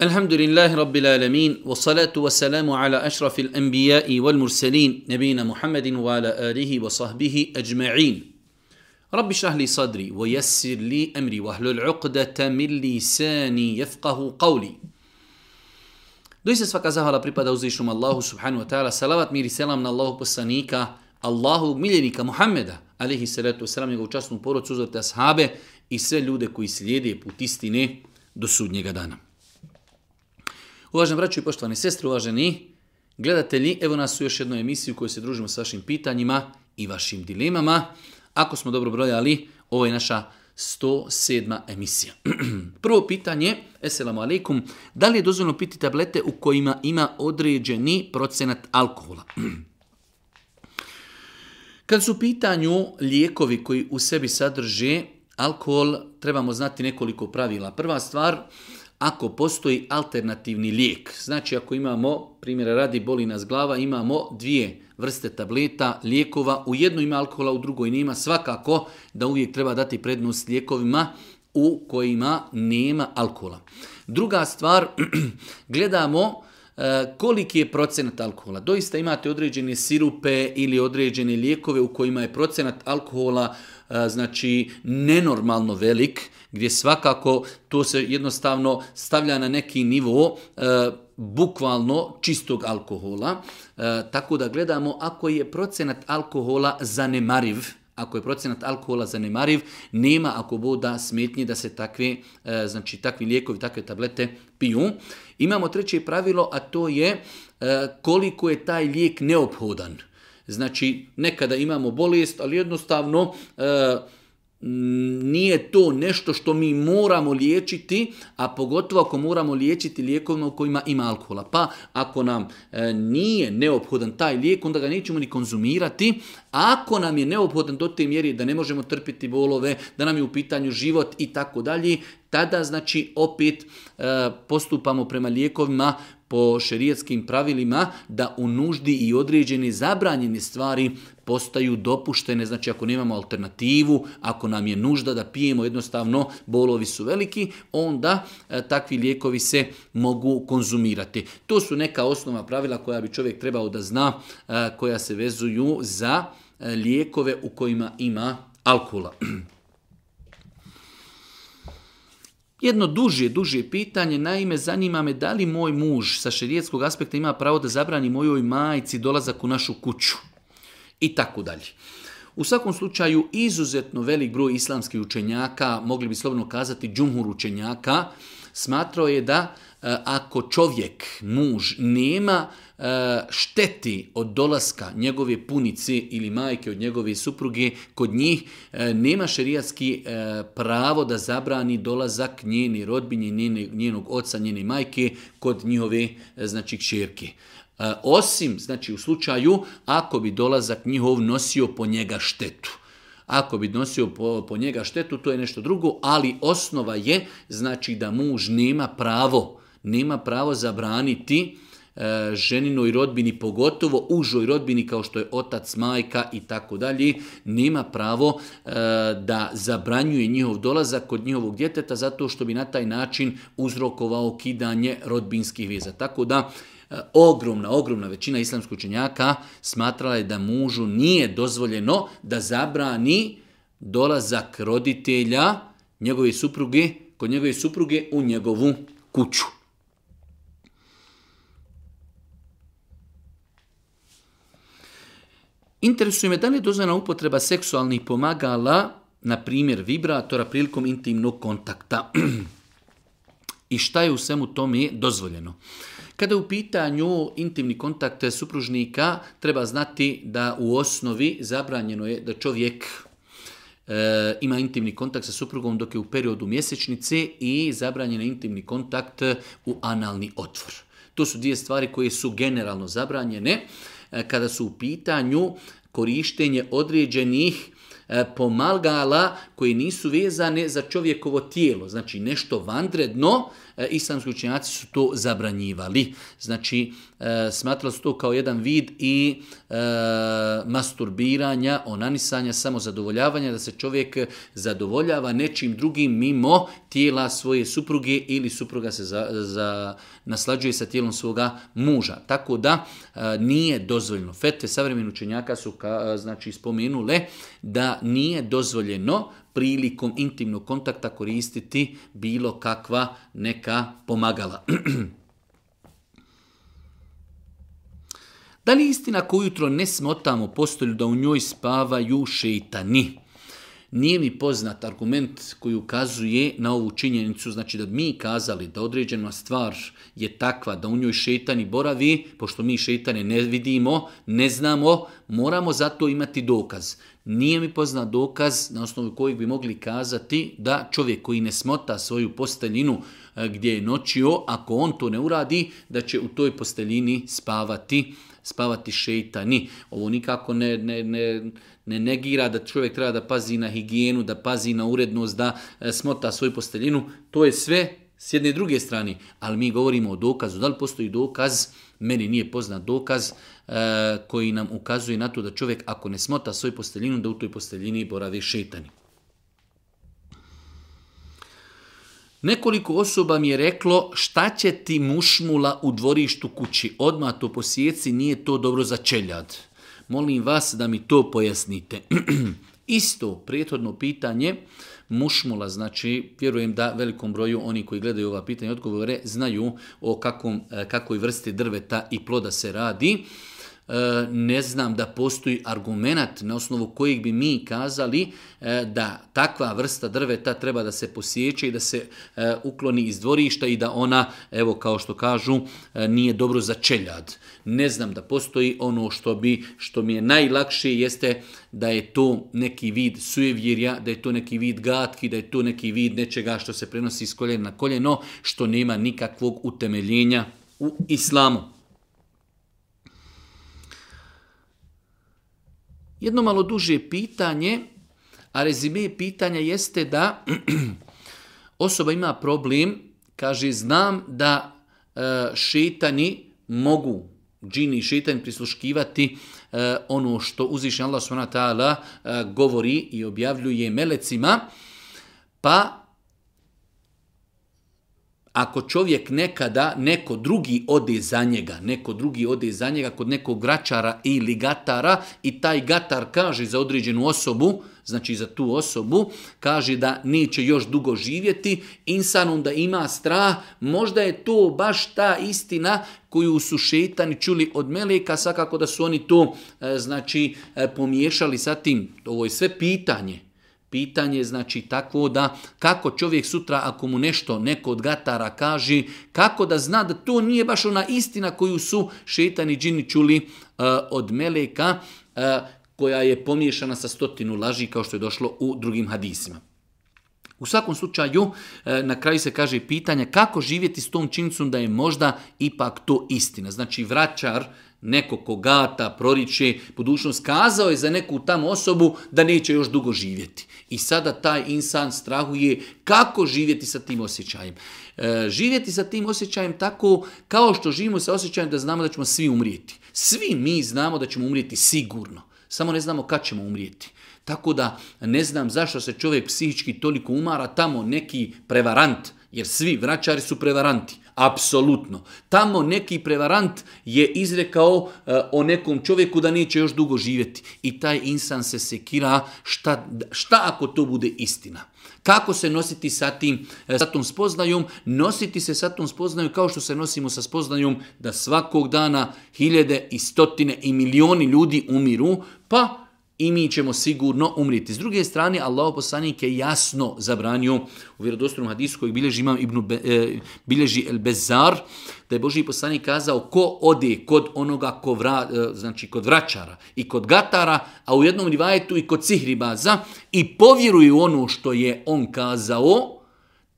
الحمد لله رب العالمين والصلاة والسلام على أشرف الأنبياء والمرسلين نبينا محمد وعلى آله وصحبه أجمعين رب اشرح لي صدري ويسر لي أمري وهل العقدة من لساني يفقه قولي دويس سفاك زهر بريبا دوزيشم الله سبحانه وتعالى سلامات ميري سلام الله بسانيكا الله ميلينيكا محمد عليه الصلاة والسلام يقول جاسم بورو تسوزة أصحابه إسر لودة كويس ليدي بوتيستيني دسود نيغدانم Uvaženi braću i poštovani sestre, uvaženi gledatelji, evo nas u još jednoj emisiji u kojoj se družimo s vašim pitanjima i vašim dilemama. Ako smo dobro brojali, ovo je naša 107. emisija. Prvo pitanje, eselamu alaikum, da li je dozvoljno piti tablete u kojima ima određeni procenat alkohola? Kad su u pitanju lijekovi koji u sebi sadrže alkohol, trebamo znati nekoliko pravila. Prva stvar, ako postoji alternativni lijek. Znači ako imamo, primjera radi boli nas glava, imamo dvije vrste tableta, lijekova, u jednoj ima alkohola, u drugoj nema, svakako da uvijek treba dati prednost lijekovima u kojima nema alkohola. Druga stvar, gledamo e, koliki je procenat alkohola. Doista imate određene sirupe ili određene lijekove u kojima je procenat alkohola E, znači nenormalno velik, gdje svakako to se jednostavno stavlja na neki nivo e, bukvalno čistog alkohola. E, tako da gledamo ako je procenat alkohola zanemariv, ako je procenat alkohola zanemariv, nema ako boda smetnji da se takvi, znači takvi lijekovi, takve tablete piju. Imamo treće pravilo, a to je koliko je taj lijek neophodan. Znači, nekada imamo bolest, ali jednostavno e, nije to nešto što mi moramo liječiti, a pogotovo ako moramo liječiti lijekovima u kojima ima alkohola. Pa ako nam e, nije neophodan taj lijek, onda ga nećemo ni konzumirati. Ako nam je neophodan do te mjeri da ne možemo trpiti bolove, da nam je u pitanju život i tako dalje, tada znači opet e, postupamo prema lijekovima po šerijetskim pravilima da u nuždi i određeni zabranjene stvari postaju dopuštene, znači ako nemamo alternativu, ako nam je nužda da pijemo jednostavno, bolovi su veliki, onda e, takvi lijekovi se mogu konzumirati. To su neka osnova pravila koja bi čovjek trebao da zna, e, koja se vezuju za e, lijekove u kojima ima alkohola. Jedno duže, duže pitanje, naime, zanima me da li moj muž sa šerijetskog aspekta ima pravo da zabrani mojoj majici dolazak u našu kuću i tako dalje. U svakom slučaju, izuzetno velik broj islamskih učenjaka, mogli bi slobodno kazati džumhur učenjaka, smatrao je da e, ako čovjek, muž, nema E, šteti od dolaska njegove punice ili majke od njegove supruge kod njih e, nema šerijatski e, pravo da zabrani dolazak njene rodbini, njenog oca, njene majke kod njihove znači kćerke. Osim, znači u slučaju, ako bi dolazak njihov nosio po njega štetu. Ako bi nosio po, po njega štetu, to je nešto drugo, ali osnova je znači da muž nema pravo, nema pravo zabraniti E, ženinoj rodbini, pogotovo užoj rodbini kao što je otac, majka i tako dalje, nema pravo e, da zabranjuje njihov dolazak kod njihovog djeteta zato što bi na taj način uzrokovao kidanje rodbinskih veza. Tako da e, ogromna, ogromna većina islamskih učenjaka smatrala je da mužu nije dozvoljeno da zabrani dolazak roditelja njegove supruge, kod njegove supruge u njegovu kuću. Interesuje me da li je dozvana upotreba seksualnih pomagala, na primjer vibratora, prilikom intimnog kontakta. I šta je u svemu tome dozvoljeno? Kada u pitanju intimni kontakt supružnika, treba znati da u osnovi zabranjeno je da čovjek e, ima intimni kontakt sa suprugom dok je u periodu mjesečnice i zabranjen je intimni kontakt u analni otvor. To su dvije stvari koje su generalno zabranjene. E, kada su u pitanju korištenje određenih e, pomalgala koje nisu vezane za čovjekovo tijelo, znači nešto vandredno, e, islamski učenjaci su to zabranjivali. Znači, e, smatrali su to kao jedan vid i e, masturbiranja, onanisanja, samozadovoljavanja, da se čovjek zadovoljava nečim drugim mimo tijela svoje supruge ili supruga se za, naslađuje sa tijelom svoga muža. Tako da e, nije dozvoljeno. Fete, savremeni učenjaka su e, znači spomenule da nije dozvoljeno prilikom intimnog kontakta koristiti bilo kakva neka pomagala. Da li istina koju ujutro ne smotamo postolju da u njoj spavaju šeitani? Nije mi poznat argument koji ukazuje na ovu činjenicu, znači da mi kazali da određena stvar je takva, da u njoj šeitani boravi, pošto mi šeitane ne vidimo, ne znamo, moramo zato imati dokaz. Nije mi poznat dokaz na osnovu kojeg bi mogli kazati da čovjek koji ne smota svoju posteljinu e, gdje je noćio, ako on to ne uradi, da će u toj posteljini spavati spavati šeitani. Ovo nikako ne, ne, ne, ne negira da čovjek treba da pazi na higijenu, da pazi na urednost, da e, smota svoju posteljinu. To je sve s jedne druge strane. Ali mi govorimo o dokazu. Da li postoji dokaz meni nije poznat dokaz e, koji nam ukazuje na to da čovjek ako ne smota svoju posteljinu, da u toj posteljini boravi šetani. Nekoliko osoba mi je reklo šta će ti mušmula u dvorištu kući, odmah to posjeci, nije to dobro za čeljad. Molim vas da mi to pojasnite. Isto prethodno pitanje mušmula, znači vjerujem da velikom broju oni koji gledaju ova pitanja i odgovore znaju o kakvom, e, kakvoj vrsti drveta i ploda se radi. E, ne znam da postoji argumentat na osnovu kojeg bi mi kazali e, da takva vrsta drveta treba da se posjeće i da se e, ukloni iz dvorišta i da ona, evo kao što kažu, nije dobro za čeljad. Ne znam da postoji ono što bi, što mi je najlakše jeste da je to neki vid sujevjerja, da je to neki vid gatki, da je to neki vid nečega što se prenosi iz koljena na koljeno, što nema nikakvog utemeljenja u islamu. Jedno malo duže pitanje, a rezime pitanja jeste da osoba ima problem, kaže znam da e, šetani mogu džini i šetan prisluškivati e, ono što uzvišnja Allah subhanahu e, govori i objavljuje melecima, pa ako čovjek nekada, neko drugi ode za njega, neko drugi ode za njega kod nekog gračara ili gatara i taj gatar kaže za određenu osobu, znači za tu osobu, kaže da neće još dugo živjeti, insan onda ima strah, možda je to baš ta istina koju su šetani čuli od Meleka, svakako da su oni to e, znači e, pomiješali sa tim. Ovo je sve pitanje, Pitanje znači takvo da kako čovjek sutra ako mu nešto neko od gatara kaže, kako da zna da to nije baš ona istina koju su šetani džini čuli e, od meleka e, koja je pomiješana sa stotinu laži kao što je došlo u drugim hadisima. U svakom slučaju, e, na kraju se kaže pitanje kako živjeti s tom činicom da je možda ipak to istina. Znači, vraćar neko kogata, proriče, budućnost, kazao je za neku tamo osobu da neće još dugo živjeti. I sada taj insan strahuje kako živjeti sa tim osjećajem. E, živjeti sa tim osjećajem tako kao što živimo sa osjećajem da znamo da ćemo svi umrijeti. Svi mi znamo da ćemo umrijeti sigurno. Samo ne znamo kad ćemo umrijeti. Tako da ne znam zašto se čovjek psihički toliko umara tamo neki prevarant, jer svi vraćari su prevaranti. Apsolutno. Tamo neki prevarant je izrekao e, o nekom čovjeku da neće još dugo živjeti. I taj insan se sekira šta, šta ako to bude istina. Kako se nositi sa, tim, e, sa tom spoznajom? Nositi se sa tom spoznajom kao što se nosimo sa spoznajom da svakog dana hiljede i stotine i milioni ljudi umiru, pa i mi ćemo sigurno umriti. S druge strane, Allah poslanik je jasno zabranio u vjerodostojnom hadisu kojeg bilježi imam Ibn e, bilježi El Bezar, da je Boži poslanik kazao ko ode kod onoga ko vra, e, znači kod vračara i kod gatara, a u jednom rivajetu i kod cihribaza i povjeruje ono što je on kazao,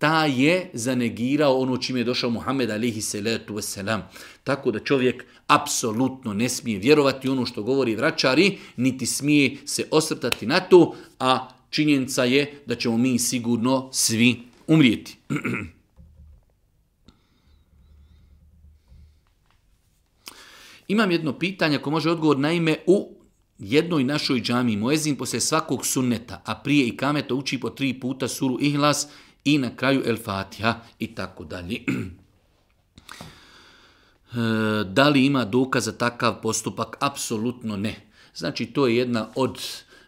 ta je zanegirao ono čime je došao Muhammed alihi salatu wasalam. Tako da čovjek apsolutno ne smije vjerovati ono što govori vračari, niti smije se osrtati na to, a činjenica je da ćemo mi sigurno svi umrijeti. Imam jedno pitanje, ako može odgovor, naime u jednoj našoj džami Moezin poslije svakog sunneta, a prije i kameta uči po tri puta suru Ihlas i na kraju El Fatiha i tako dalje. E, da li ima za takav postupak? Apsolutno ne. Znači, to je jedna od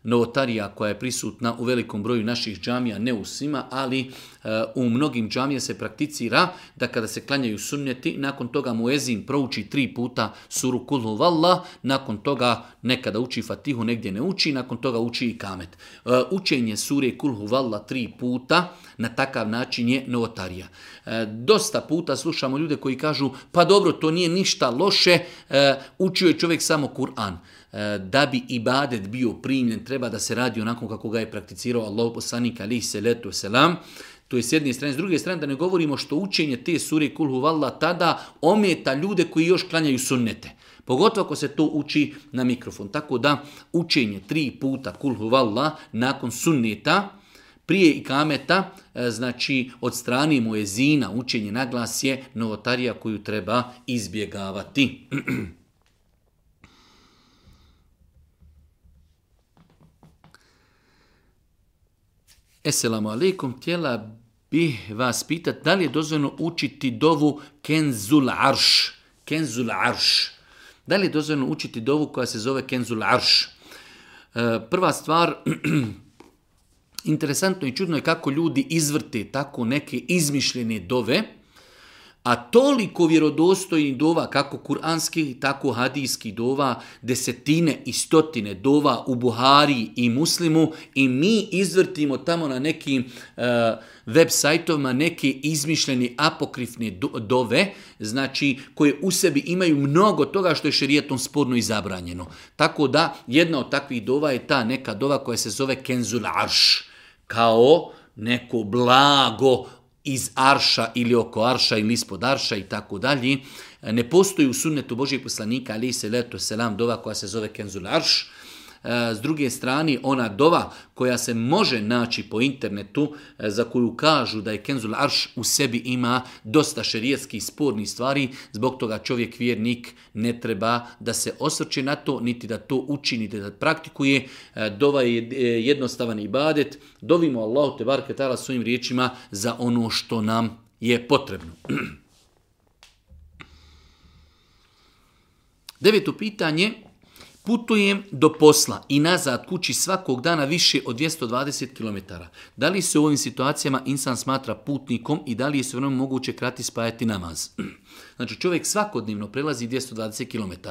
novotarija koja je prisutna u velikom broju naših džamija, ne u svima, ali eh, u mnogim džamija se prakticira da kada se klanjaju sunnjeti, nakon toga mu ezin prouči tri puta suru kulhu valla, nakon toga nekada uči fatihu, negdje ne uči, nakon toga uči i kamet. Eh, učenje sure kulhu valla tri puta na takav način je novotarija. Eh, dosta puta slušamo ljude koji kažu pa dobro, to nije ništa loše, učio je čovjek samo Kur'an. E, da bi ibadet bio primljen, treba da se radi onako kako ga je prakticirao Allah poslanik se salatu selam. To je s jedne strane. S druge strane, da ne govorimo što učenje te sure kulhu valla tada ometa ljude koji još klanjaju sunnete. Pogotovo ako se to uči na mikrofon. Tako da učenje tri puta kulhu valla nakon sunneta, prije i kameta, e, znači od strane mojezina učenje naglas je novotarija koju treba izbjegavati. Esselamu alaikum, htjela bih vas pitati da li je dozvoljeno učiti dovu Kenzul Arš. Kenzul Arš. Da li je dozvoljeno učiti dovu koja se zove Kenzul Arš? E, prva stvar, interesantno i čudno je kako ljudi izvrte tako neke izmišljene dove, a toliko vjerodostojnih dova, kako kuranskih, tako hadijskih dova, desetine i stotine dova u Buhari i Muslimu i mi izvrtimo tamo na nekim e, web sajtovima neke izmišljene apokrifne dove, znači koje u sebi imaju mnogo toga što je šerijetom sporno i zabranjeno. Tako da jedna od takvih dova je ta neka dova koja se zove Kenzul kao neko blago iz Arša ili oko Arša ili ispod Arša i tako dalje. Ne postoji u sunnetu Božijeg poslanika ali se leto selam dova koja se zove Kenzul Arš, E, s druge strane, ona dova koja se može naći po internetu, e, za koju kažu da je Kenzul Arš u sebi ima dosta šerijetskih spornih stvari, zbog toga čovjek vjernik ne treba da se osrče na to, niti da to učini, da praktikuje. E, dova je jednostavan ibadet. Dovimo Allah te bar svojim riječima za ono što nam je potrebno. Deveto pitanje, putujem do posla i nazad kući svakog dana više od 220 km. Da li se u ovim situacijama insan smatra putnikom i da li je se vrlo moguće krati spajati namaz? Znači čovjek svakodnevno prelazi 220 km.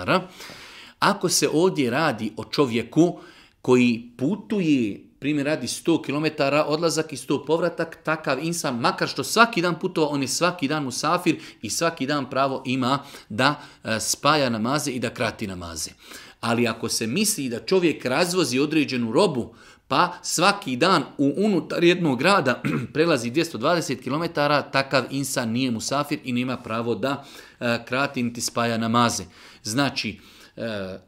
Ako se ovdje radi o čovjeku koji putuje primjer radi 100 km odlazak i 100 povratak, takav insan, makar što svaki dan putova, on je svaki dan safir i svaki dan pravo ima da e, spaja namaze i da krati namaze. Ali ako se misli da čovjek razvozi određenu robu, pa svaki dan u unutar jednog grada prelazi 220 km, takav insan nije musafir i nema pravo da e, krati niti spaja namaze. Znači, e,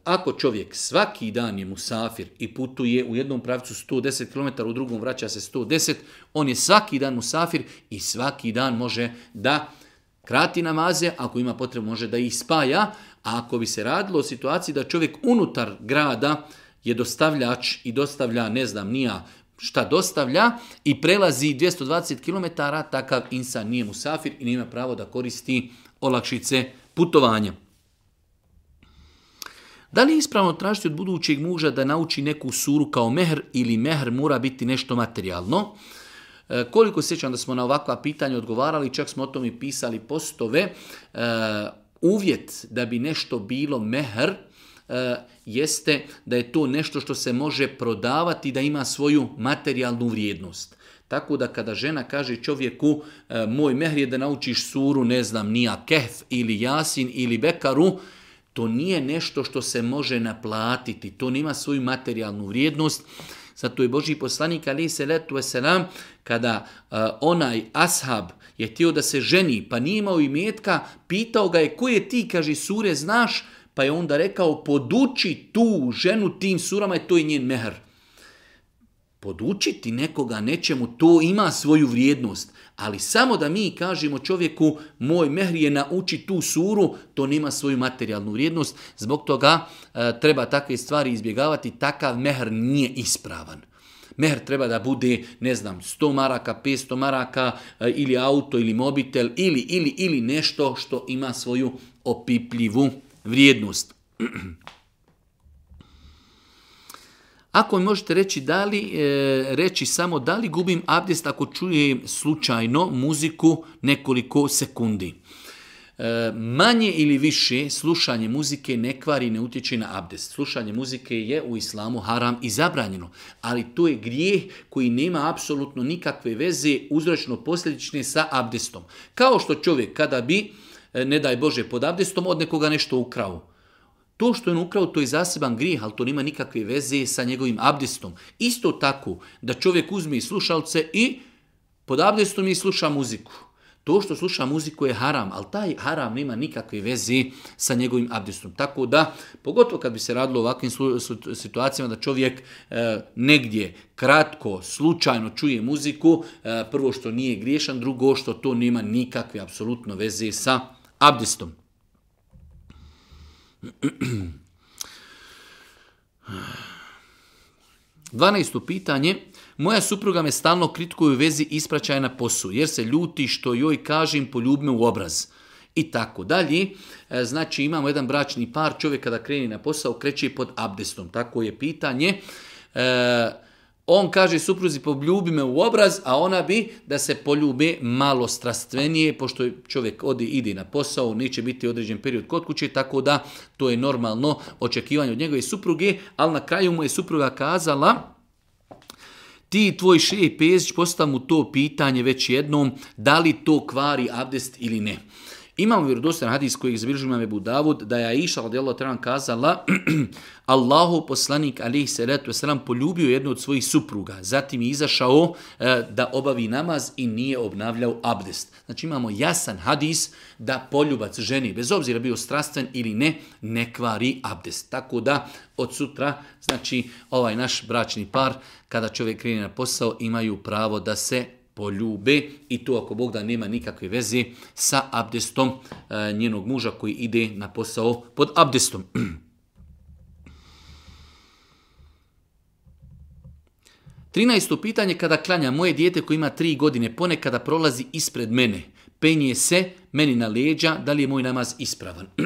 ako čovjek svaki dan je musafir i putuje u jednom pravcu 110 km, u drugom vraća se 110, on je svaki dan musafir i svaki dan može da krati namaze, ako ima potrebu može da ih spaja, a ako bi se radilo o situaciji da čovjek unutar grada je dostavljač i dostavlja, ne znam, nija šta dostavlja i prelazi 220 km, takav insan nije musafir i nema pravo da koristi olakšice putovanja. Da li je ispravno tražiti od budućeg muža da nauči neku suru kao mehr ili mehr mora biti nešto materijalno? E, koliko koliko sjećam da smo na ovakva pitanja odgovarali, čak smo o tom i pisali postove. E, uvjet da bi nešto bilo mehr eh, jeste da je to nešto što se može prodavati da ima svoju materijalnu vrijednost. Tako da kada žena kaže čovjeku eh, moj mehr je da naučiš suru, ne znam, nija kef ili jasin ili bekaru, to nije nešto što se može naplatiti, to nima svoju materijalnu vrijednost. Zato je Boži poslanik ali se letu kada e, onaj ashab je htio da se ženi pa nije imao imetka, pitao ga je je ti, kaže, sure znaš, pa je onda rekao poduči tu ženu tim surama i to je njen mehr podučiti nekoga nečemu, to ima svoju vrijednost. Ali samo da mi kažemo čovjeku, moj mehri je nauči tu suru, to nema svoju materijalnu vrijednost. Zbog toga e, treba takve stvari izbjegavati. Takav mehr nije ispravan. Mehr treba da bude, ne znam, 100 maraka, 500 maraka, e, ili auto, ili mobitel, ili, ili, ili nešto što ima svoju opipljivu vrijednost. Ako mi možete reći da li, e, reći samo da li gubim abdest ako čujem slučajno muziku nekoliko sekundi. E, manje ili više slušanje muzike ne kvari, ne utječe na abdest. Slušanje muzike je u islamu haram i zabranjeno, ali to je grijeh koji nema apsolutno nikakve veze uzročno-posljedične sa abdestom. Kao što čovjek kada bi, e, ne daj Bože, pod abdestom od nekoga nešto ukrao to što je on ukrao, to je zaseban grijeh, ali to nima nikakve veze sa njegovim abdestom. Isto tako da čovjek uzme slušalce i pod abdestom i sluša muziku. To što sluša muziku je haram, ali taj haram nema nikakve veze sa njegovim abdestom. Tako da, pogotovo kad bi se radilo o ovakvim situacijama da čovjek e, negdje kratko, slučajno čuje muziku, e, prvo što nije griješan, drugo što to nema nikakve apsolutno veze sa abdestom. 12. pitanje. Moja supruga me stalno kritikuje u vezi ispraćaja na posu, jer se ljuti što joj kažem poljubi ljubme u obraz. I tako dalje. E, znači imamo jedan bračni par, čovjek kada kreni na posao kreće pod abdestom. Tako je pitanje. E, on kaže supruzi poljubi me u obraz, a ona bi da se poljube malo strastvenije, pošto čovjek odi, ide na posao, neće biti određen period kod kuće, tako da to je normalno očekivanje od njegove supruge, ali na kraju mu je supruga kazala, ti tvoj šije Pezić postav mu to pitanje već jednom, da li to kvari abdest ili ne. Imamo vjerodostan hadis koji izbilježio imam Ebu Davud, da je Aisha radijallahu tran kazala Allahu poslanik alihi salatu wasalam poljubio jednu od svojih supruga, zatim je izašao e, da obavi namaz i nije obnavljao abdest. Znači imamo jasan hadis da poljubac ženi, bez obzira bio strastven ili ne, ne kvari abdest. Tako da od sutra, znači ovaj naš bračni par, kada čovjek krene na posao, imaju pravo da se poljube i to ako Bog da nema nikakve veze sa abdestom e, njenog muža koji ide na posao pod abdestom. Trinaesto pitanje kada klanja moje dijete koje ima tri godine ponekada prolazi ispred mene, penje se meni na leđa, da li je moj namaz ispravan?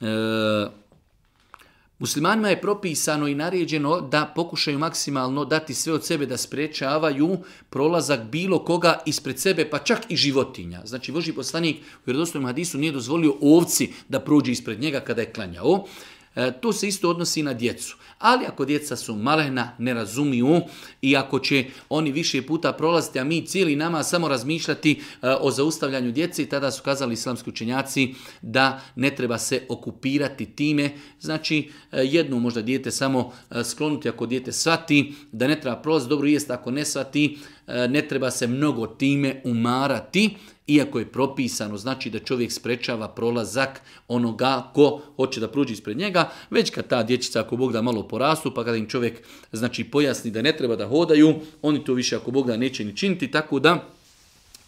e, Muslimanima je propisano i naređeno da pokušaju maksimalno dati sve od sebe da sprečavaju prolazak bilo koga ispred sebe, pa čak i životinja. Znači, voži poslanik u vjerodostojnom hadisu nije dozvolio ovci da prođe ispred njega kada je klanjao. E, to se isto odnosi na djecu. Ali ako djeca su malena, ne razumiju i ako će oni više puta prolaziti, a mi cijeli nama samo razmišljati e, o zaustavljanju djece tada su kazali islamski učenjaci da ne treba se okupirati time. Znači, e, jednu možda dijete samo sklonuti ako dijete svati, da ne treba prolaziti, dobro jest ako ne svati, ne treba se mnogo time umarati, iako je propisano, znači da čovjek sprečava prolazak onoga ko hoće da pruđi ispred njega, već kad ta dječica ako Bog da malo porastu, pa kada im čovjek znači pojasni da ne treba da hodaju, oni to više ako Bog da neće ni činiti, tako da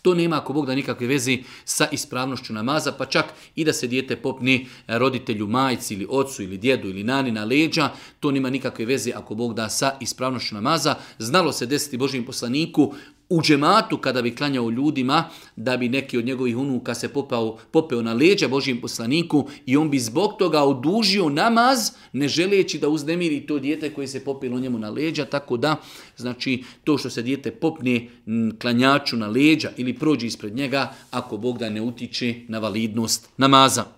to nema ako Bog da nikakve vezi sa ispravnošću namaza, pa čak i da se dijete popni roditelju, majci ili ocu ili djedu ili nani na leđa, to nema nikakve veze ako Bog da sa ispravnošću namaza. Znalo se desiti Božijem poslaniku u džematu kada bi klanjao ljudima, da bi neki od njegovih unuka se popao, popeo na leđa Božijem poslaniku i on bi zbog toga odužio namaz, ne želeći da uznemiri to dijete koje se popilo njemu na leđa, tako da, znači, to što se dijete popne klanjaču na leđa ili prođe ispred njega, ako Bog da ne utiče na validnost namaza.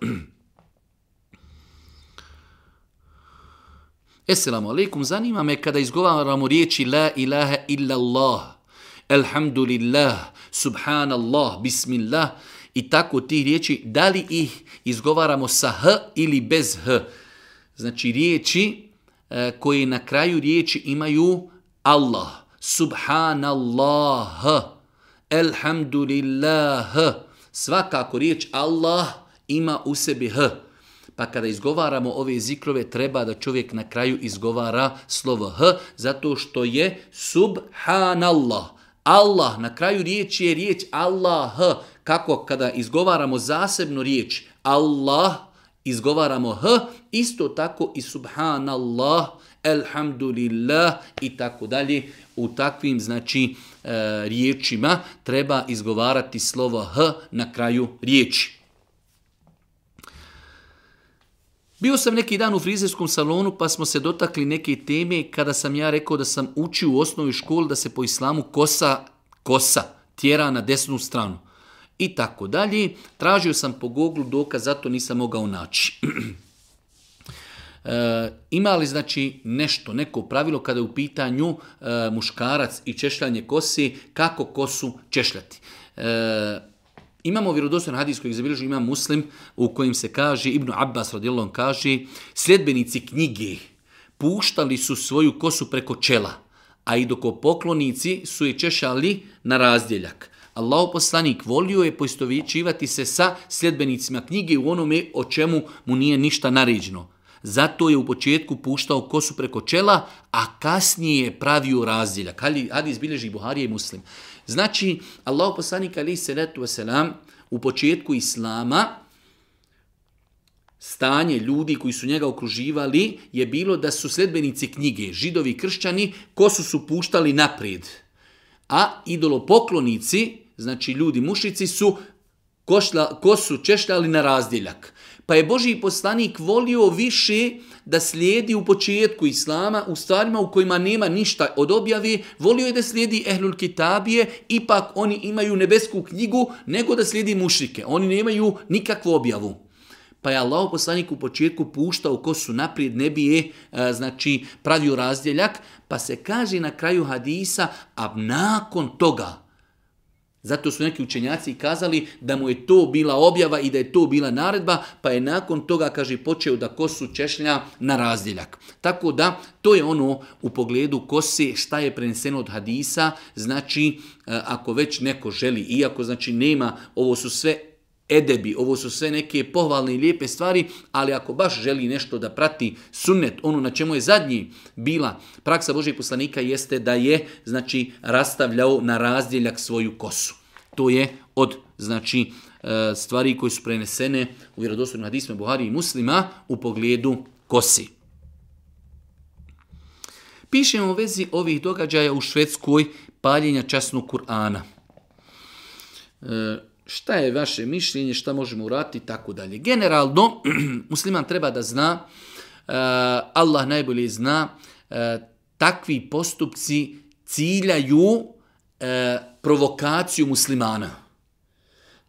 Esselamu alaikum, zanima me kada izgovaramo riječi La ilaha illallah elhamdulillah, subhanallah, bismillah i tako ti riječi, da li ih izgovaramo sa h ili bez h. Znači riječi e, koje na kraju riječi imaju Allah, subhanallah, elhamdulillah. Svakako riječ Allah ima u sebi h. Pa kada izgovaramo ove zikrove, treba da čovjek na kraju izgovara slovo h, zato što je subhanallah. Allah, na kraju riječi je riječ Allah. Kako kada izgovaramo zasebno riječ Allah, izgovaramo H, isto tako i subhanallah, elhamdulillah i tako dalje. U takvim znači e, riječima treba izgovarati slovo H na kraju riječi. Bio sam neki dan u frizerskom salonu pa smo se dotakli neke teme kada sam ja rekao da sam učio u osnovnoj školi da se po islamu kosa, kosa tjera na desnu stranu. I tako dalje. Tražio sam po Google dokaz, zato nisam mogao naći. E, ima li znači nešto, neko pravilo kada je u pitanju e, muškarac i češljanje kosi, kako kosu češljati? E, Imamo vjerodostojno hadis koji zabilježi ima muslim u kojem se kaže, Ibn Abbas kaže, sljedbenici knjige puštali su svoju kosu preko čela, a i dok poklonici su je češali na razdjeljak. Allah poslanik volio je poistovićivati se sa sljedbenicima knjige u onome o čemu mu nije ništa naređeno. Zato je u početku puštao kosu preko čela, a kasnije je pravio razdjeljak. Hadis bilježi Buharija i Muslim. Znači, Allah poslanik ali se letu selam u početku Islama, stanje ljudi koji su njega okruživali je bilo da su sledbenici knjige, židovi kršćani, ko su puštali naprijed. A idolopoklonici, znači ljudi mušici, su su češljali na razdjeljak. Pa je Boži poslanik volio više da slijedi u početku islama u stvarima u kojima nema ništa od objavi, volio je da slijedi ehlul kitabije, ipak oni imaju nebesku knjigu, nego da slijedi mušike. Oni nemaju nikakvu objavu. Pa je Allah poslanik u početku puštao su naprijed, nebije, e, znači, pravio razdjeljak, pa se kaže na kraju hadisa, a nakon toga, zato su neki učenjaci kazali da mu je to bila objava i da je to bila naredba, pa je nakon toga, kaže, počeo da kosu češlja na razdjeljak. Tako da, to je ono u pogledu kose, šta je preneseno od hadisa, znači, e, ako već neko želi, iako znači nema, ovo su sve edebi, ovo su sve neke pohvalne i lijepe stvari, ali ako baš želi nešto da prati sunnet, ono na čemu je zadnji bila praksa Božeg poslanika jeste da je znači rastavljao na razdjeljak svoju kosu. To je od znači e, stvari koje su prenesene u vjerodostojnim hadisima Buhari i muslima u pogledu kosi. Pišemo u vezi ovih događaja u Švedskoj paljenja časnog Kur'ana. E, šta je vaše mišljenje, šta možemo uraditi i tako dalje. Generalno, musliman treba da zna, e, Allah najbolje zna, e, takvi postupci ciljaju e, provokaciju muslimana.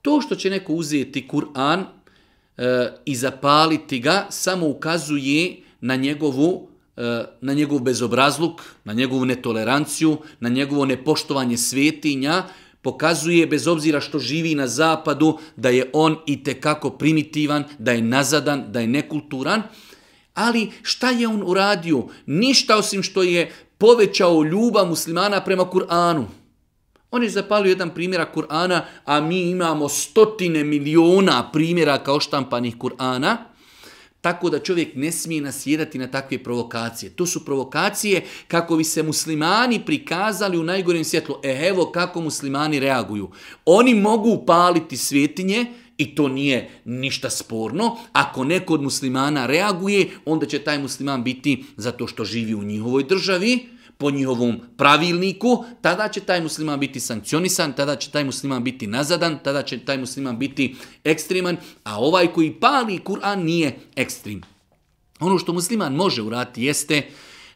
To što će neko uzeti Kur'an i zapaliti ga samo ukazuje na njegovu na njegov bezobrazluk, na njegovu netoleranciju, na njegovo nepoštovanje svetinja pokazuje, bez obzira što živi na zapadu, da je on i kako primitivan, da je nazadan, da je nekulturan. Ali šta je on uradio? Ništa osim što je povećao ljubav muslimana prema Kur'anu. On je zapalio jedan primjera Kur'ana, a mi imamo stotine miliona primjera kao štampanih Kur'ana tako da čovjek ne smije nasjedati na takve provokacije. To su provokacije kako bi se muslimani prikazali u najgorem svjetlu. E evo kako muslimani reaguju. Oni mogu upaliti svjetinje i to nije ništa sporno. Ako neko od muslimana reaguje, onda će taj musliman biti zato što živi u njihovoj državi, po njihovom pravilniku, tada će taj musliman biti sankcionisan, tada će taj musliman biti nazadan, tada će taj musliman biti ekstreman, a ovaj koji pali Kur'an nije ekstrem. Ono što musliman može urati jeste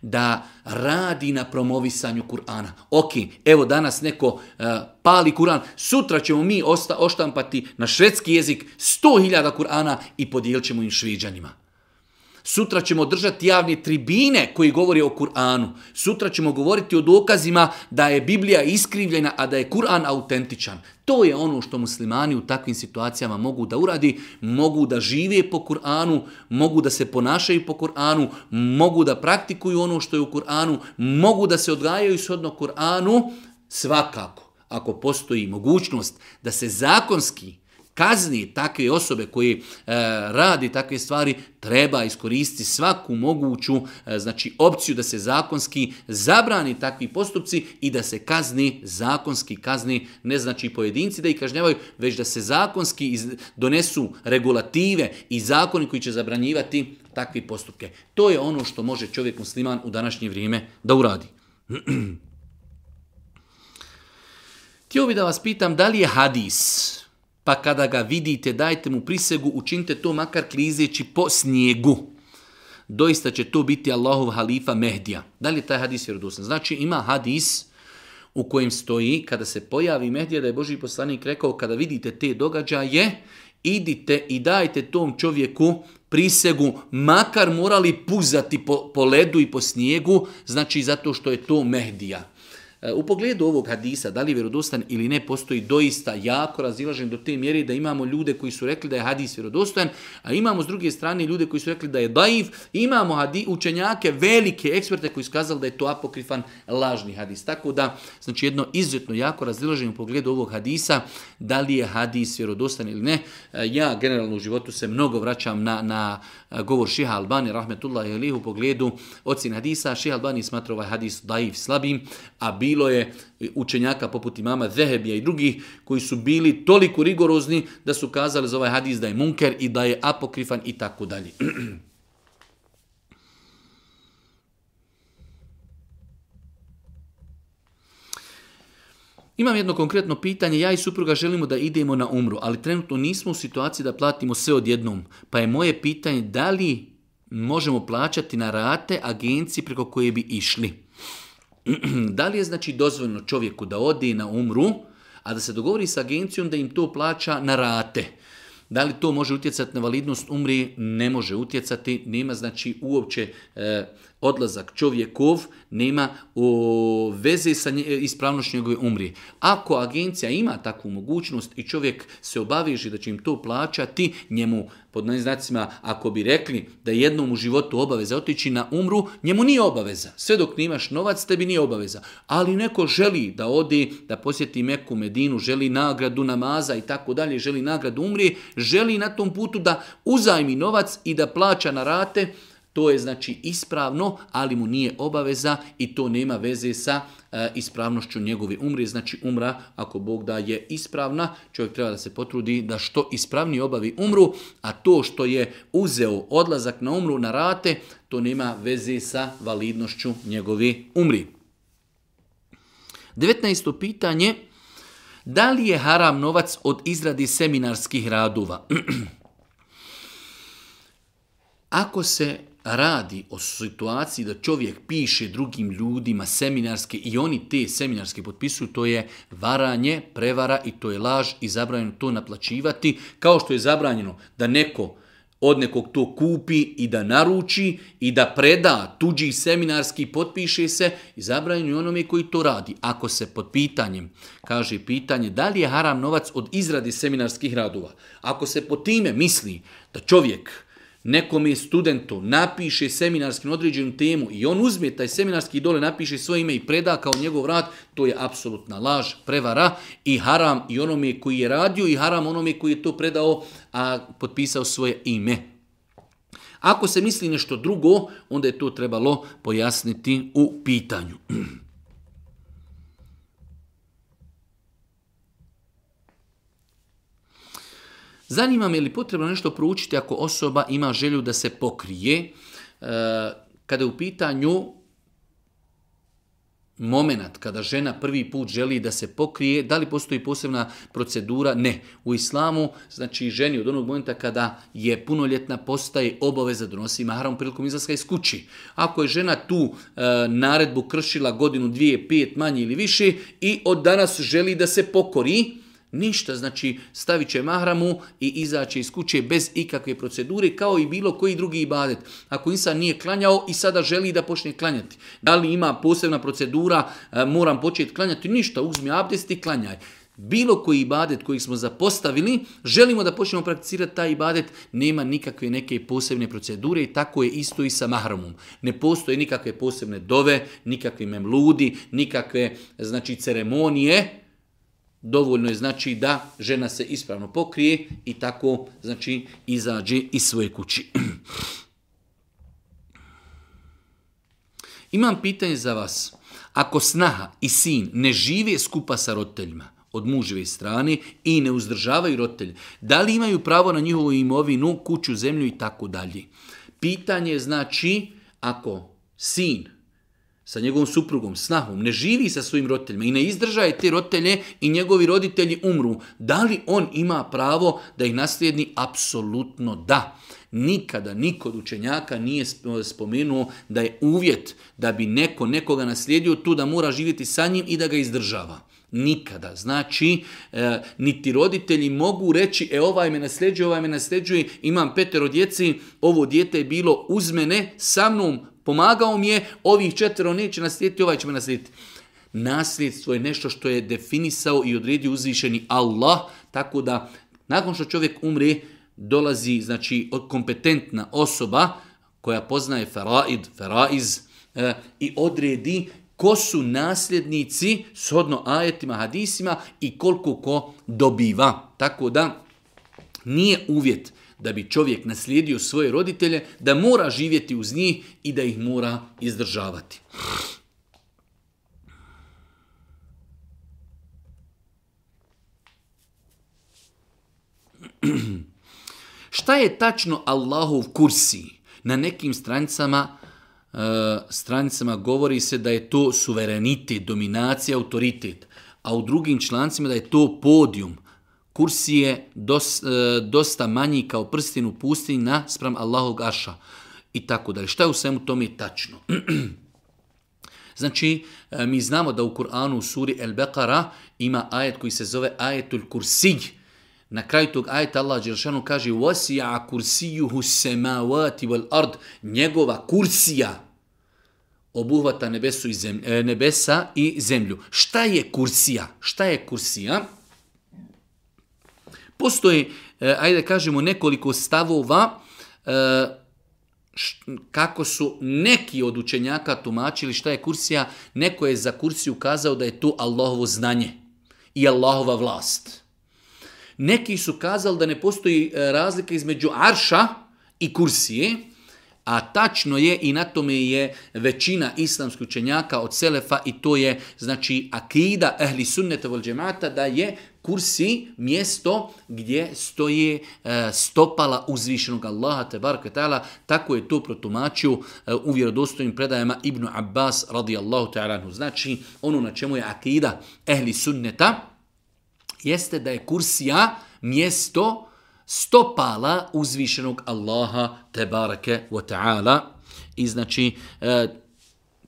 da radi na promovisanju Kur'ana. Ok, evo danas neko e, pali Kur'an, sutra ćemo mi osta, oštampati na švedski jezik hiljada Kur'ana i podijelit ćemo im šviđanima. Sutra ćemo držati javne tribine koji govori o Kur'anu. Sutra ćemo govoriti o dokazima da je Biblija iskrivljena, a da je Kur'an autentičan. To je ono što muslimani u takvim situacijama mogu da uradi, mogu da žive po Kur'anu, mogu da se ponašaju po Kur'anu, mogu da praktikuju ono što je u Kur'anu, mogu da se odgajaju shodno Kur'anu, svakako. Ako postoji mogućnost da se zakonski kazni takve osobe koji e, radi takve stvari, treba iskoristiti svaku moguću e, znači opciju da se zakonski zabrani takvi postupci i da se kazni zakonski kazni ne znači pojedinci da ih kažnjavaju već da se zakonski donesu regulative i zakoni koji će zabranjivati takvi postupke. To je ono što može čovjek musliman u današnje vrijeme da uradi. Htio bi da vas pitam da li je hadis pa kada ga vidite, dajte mu prisegu, učinite to makar klizeći po snijegu. Doista će to biti Allahov halifa Mehdija. Da li je taj hadis vjerodostan? Znači ima hadis u kojem stoji kada se pojavi Mehdija da je Boži poslanik rekao kada vidite te događaje, idite i dajte tom čovjeku prisegu, makar morali puzati po, po ledu i po snijegu, znači zato što je to Mehdija. E, u pogledu ovog hadisa, da li je vjerodostan ili ne, postoji doista jako razilažen do te mjere da imamo ljude koji su rekli da je hadis vjerodostan, a imamo s druge strane ljude koji su rekli da je daiv, imamo učenjake, velike eksperte koji su kazali da je to apokrifan lažni hadis. Tako da, znači jedno izuzetno jako razilaženje u pogledu ovog hadisa, da li je hadis vjerodostan ili ne. E, ja generalno u životu se mnogo vraćam na, na e, govor Šiha Albani, rahmetullahi alihi, u pogledu ocjene hadisa. Šiha Albani smatra ovaj hadis daiv slabim, a bi bilo je učenjaka poput imama Zehebija i drugih koji su bili toliko rigorozni da su kazali za ovaj hadis da je munker i da je apokrifan i tako dalje. Imam jedno konkretno pitanje, ja i supruga želimo da idemo na umru, ali trenutno nismo u situaciji da platimo sve odjednom. Pa je moje pitanje da li možemo plaćati na rate agenciji preko koje bi išli. da li je znači dozvoljno čovjeku da odi na umru, a da se dogovori sa agencijom da im to plaća na rate. Da li to može utjecati na validnost umri? Ne može utjecati, nema znači uopće e, odlazak čovjekov nema veze sa ispravnošću njegove umrije. Ako agencija ima takvu mogućnost i čovjek se obaveži da će im to plaćati, njemu pod najznacima, ako bi rekli da jednom u životu obaveza otići na umru, njemu nije obaveza. Sve dok nimaš novac, tebi nije obaveza. Ali neko želi da odi, da posjeti Meku, Medinu, želi nagradu namaza i tako dalje, želi nagradu umrije, želi na tom putu da uzajmi novac i da plaća na rate, to je znači ispravno, ali mu nije obaveza i to nema veze sa e, ispravnošću njegove umre. Znači umra, ako Bog da je ispravna, čovjek treba da se potrudi da što ispravni obavi umru, a to što je uzeo odlazak na umru na rate, to nema veze sa validnošću njegove umri. 19. pitanje, da li je haram novac od izradi seminarskih radova? Ako se radi o situaciji da čovjek piše drugim ljudima seminarske i oni te seminarske potpisuju, to je varanje, prevara i to je laž i zabranjeno to naplaćivati, kao što je zabranjeno da neko od nekog to kupi i da naruči i da preda tuđi seminarski potpiše se i zabranjeno onome koji to radi. Ako se pod pitanjem kaže pitanje da li je haram novac od izrade seminarskih radova, ako se po time misli da čovjek Nekome studentu napiše seminarski određenu temu i on uzme taj seminarski dole, napiše svoje ime i preda kao njegov rad, to je apsolutna laž, prevara i haram i onome koji je radio i haram onome koji je to predao, a potpisao svoje ime. Ako se misli nešto drugo, onda je to trebalo pojasniti u pitanju. Zanima me li potrebno nešto proučiti ako osoba ima želju da se pokrije, e, kada je u pitanju moment kada žena prvi put želi da se pokrije, da li postoji posebna procedura? Ne. U islamu, znači ženi od onog momenta kada je punoljetna postaje obaveza donosi mahram prilikom izlaska iz kući. Ako je žena tu e, naredbu kršila godinu, dvije, pet, manje ili više i od danas želi da se pokori, Ništa, znači stavit će mahramu i izaće iz kuće bez ikakve procedure kao i bilo koji drugi ibadet. Ako insan nije klanjao i sada želi da počne klanjati. Da li ima posebna procedura, e, moram početi klanjati, ništa, uzmi abdest i klanjaj bilo koji ibadet koji smo zapostavili, želimo da počnemo prakticirati taj ibadet, nema nikakve neke posebne procedure i tako je isto i sa mahramom. Ne postoje nikakve posebne dove, nikakve memludi, nikakve znači ceremonije Dovoljno je znači da žena se ispravno pokrije i tako znači izađe iz svoje kući. Imam pitanje za vas. Ako snaha i sin ne žive skupa sa roditeljima, od muževe strane i ne uzdržavaju roditelje. Da li imaju pravo na njihovu imovinu, kuću, zemlju i tako dalje? Pitanje je znači ako sin sa njegovom suprugom, snahom, ne živi sa svojim roditeljima i ne izdržaje te roditelje i njegovi roditelji umru, da li on ima pravo da ih naslijedi? Apsolutno da. Nikada niko od učenjaka nije spomenuo da je uvjet da bi neko nekoga naslijedio tu da mora živjeti sa njim i da ga izdržava. Nikada. Znači, e, niti roditelji mogu reći, e ovaj me nasljeđuje, ovaj me nasljeđuje, imam petero djeci, ovo dijete je bilo uz mene, sa mnom Pomagao mi je, ovih četvero neće naslijediti, ovaj će me naslijediti. Nasljedstvo je nešto što je definisao i odredio uzvišeni Allah, tako da nakon što čovjek umri, dolazi znači kompetentna osoba koja poznaje faraid, faraiz e, i odredi ko su nasljednici shodno ajetima, hadisima i koliko ko dobiva. Tako da nije uvjet da bi čovjek naslijedio svoje roditelje, da mora živjeti uz njih i da ih mora izdržavati. Šta je tačno Allahov kursi? Na nekim stranicama, e, stranicama govori se da je to suverenitet, dominacija, autoritet, a u drugim člancima da je to podijum, Kursi je e, dosta manji kao prstin u pustinji na sprem Allahog aša. I tako dalje. Šta je u svemu tome tačno? Znači, e, mi znamo da u Kur'anu u suri El Beqara ima ajet koji se zove ajetul kursij. Na kraju tog ajeta Allah Đeršanu kaže kursiju كُرْسِيُهُ vel ard Njegova kursija obuhvata nebesu e, nebesa i zemlju. Šta je kursija? Šta je kursija? Postoji, e, ajde kažemo, nekoliko stavova e, kako su neki od učenjaka tumačili šta je kursija, neko je za kursiju kazao da je to Allahovo znanje i Allahova vlast. Neki su kazali da ne postoji e, razlika između arša i kursije, a tačno je i na tome je većina islamskih učenjaka od Selefa i to je znači akida ehli sunneta vol džemata da je kursi mjesto gdje stoji e, stopala uzvišenog Allaha te tala. tako je to protumačio e, u vjerodostojnim predajama Ibnu Abbas radijallahu ta'ala. Znači, ono na čemu je akida ehli sunneta jeste da je kursija mjesto stopala uzvišenog Allaha barake wa ta'ala. I znači, e,